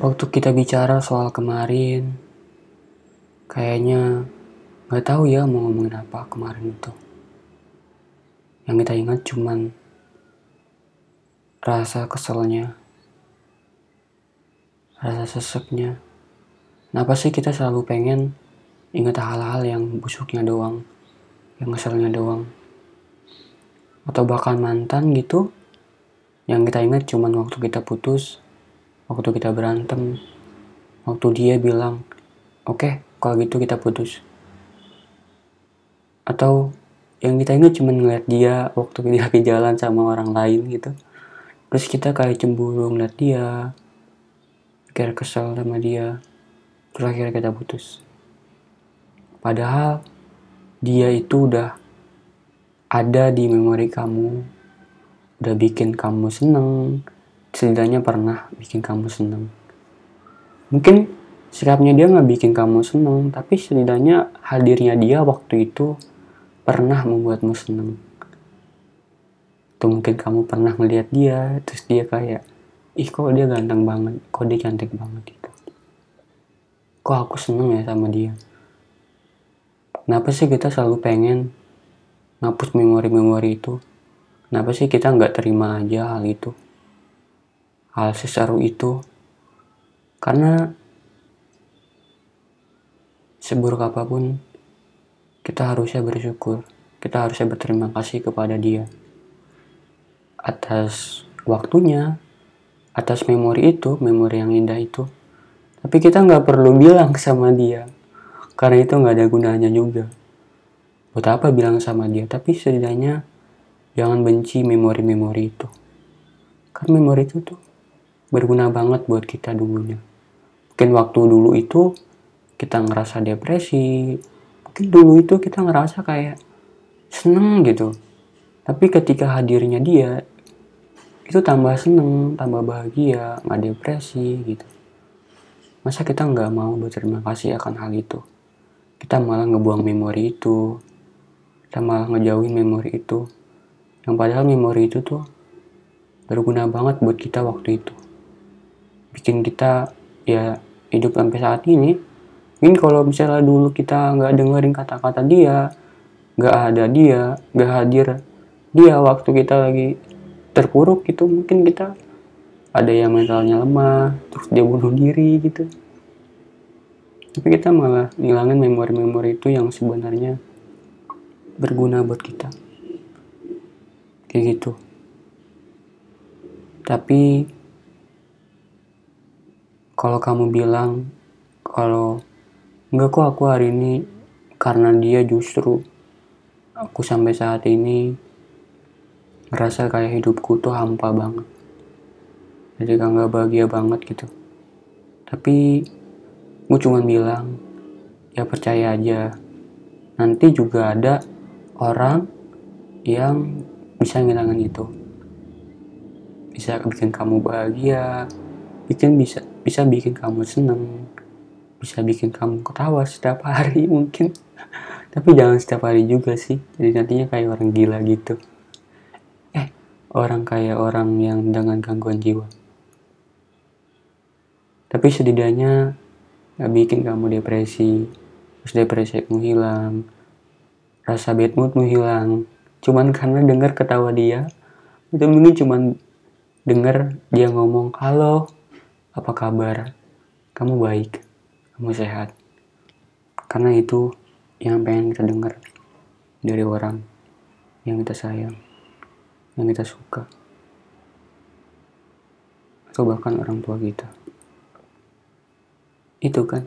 Waktu kita bicara soal kemarin, kayaknya nggak tahu ya mau ngomongin apa kemarin itu. Yang kita ingat cuman rasa keselnya, rasa seseknya. Kenapa sih kita selalu pengen ingat hal-hal yang busuknya doang, yang ngeselnya doang. Atau bahkan mantan gitu, yang kita ingat cuman waktu kita putus, waktu kita berantem, waktu dia bilang, oke okay, kalau gitu kita putus. Atau yang kita ingat cuman ngeliat dia waktu dia lagi jalan sama orang lain gitu. Terus kita kayak cemburu ngeliat dia, kayak kesel sama dia, terus akhirnya kita putus. Padahal dia itu udah ada di memori kamu, udah bikin kamu seneng, setidaknya pernah bikin kamu seneng. Mungkin sikapnya dia nggak bikin kamu seneng, tapi setidaknya hadirnya dia waktu itu pernah membuatmu seneng. Atau mungkin kamu pernah melihat dia, terus dia kayak, ih kok dia ganteng banget, kok dia cantik banget gitu. Kok aku seneng ya sama dia. Kenapa sih kita selalu pengen ngapus memori-memori itu? Kenapa sih kita nggak terima aja hal itu? Hal seseru itu? Karena seburuk apa pun, kita harusnya bersyukur. Kita harusnya berterima kasih kepada dia. Atas waktunya, atas memori itu, memori yang indah itu. Tapi kita nggak perlu bilang sama dia. Karena itu nggak ada gunanya juga. Buat apa bilang sama dia? Tapi setidaknya jangan benci memori-memori itu. Karena memori itu tuh berguna banget buat kita dulunya. Mungkin waktu dulu itu kita ngerasa depresi. Mungkin dulu itu kita ngerasa kayak seneng gitu. Tapi ketika hadirnya dia, itu tambah seneng, tambah bahagia, nggak depresi gitu. Masa kita nggak mau berterima kasih akan hal itu? kita malah ngebuang memori itu kita malah ngejauhin memori itu yang padahal memori itu tuh berguna banget buat kita waktu itu bikin kita ya hidup sampai saat ini. Mungkin kalau misalnya dulu kita nggak dengerin kata-kata dia nggak ada dia nggak hadir dia waktu kita lagi terpuruk gitu mungkin kita ada yang mentalnya lemah terus dia bunuh diri gitu. Tapi kita malah ngilangin memori-memori itu yang sebenarnya berguna buat kita. Kayak gitu. Tapi kalau kamu bilang kalau enggak kok aku hari ini karena dia justru aku sampai saat ini ngerasa kayak hidupku tuh hampa banget. Jadi nggak bahagia banget gitu. Tapi gue cuma bilang ya percaya aja. Nanti juga ada orang yang bisa ngilangin itu. Bisa bikin kamu bahagia bikin bisa bisa bikin kamu seneng. Bisa bikin kamu ketawa setiap hari mungkin. Tapi jangan setiap hari juga sih. Jadi nantinya kayak orang gila gitu. Eh orang kayak orang yang dengan gangguan jiwa. Tapi setidaknya gak bikin kamu depresi. Terus depresi kamu hilang. Rasa bad moodmu hilang. Cuman karena dengar ketawa dia itu mungkin cuman dengar dia ngomong halo apa kabar? Kamu baik? Kamu sehat? Karena itu yang pengen kita dengar dari orang yang kita sayang yang kita suka atau bahkan orang tua kita. Itu kan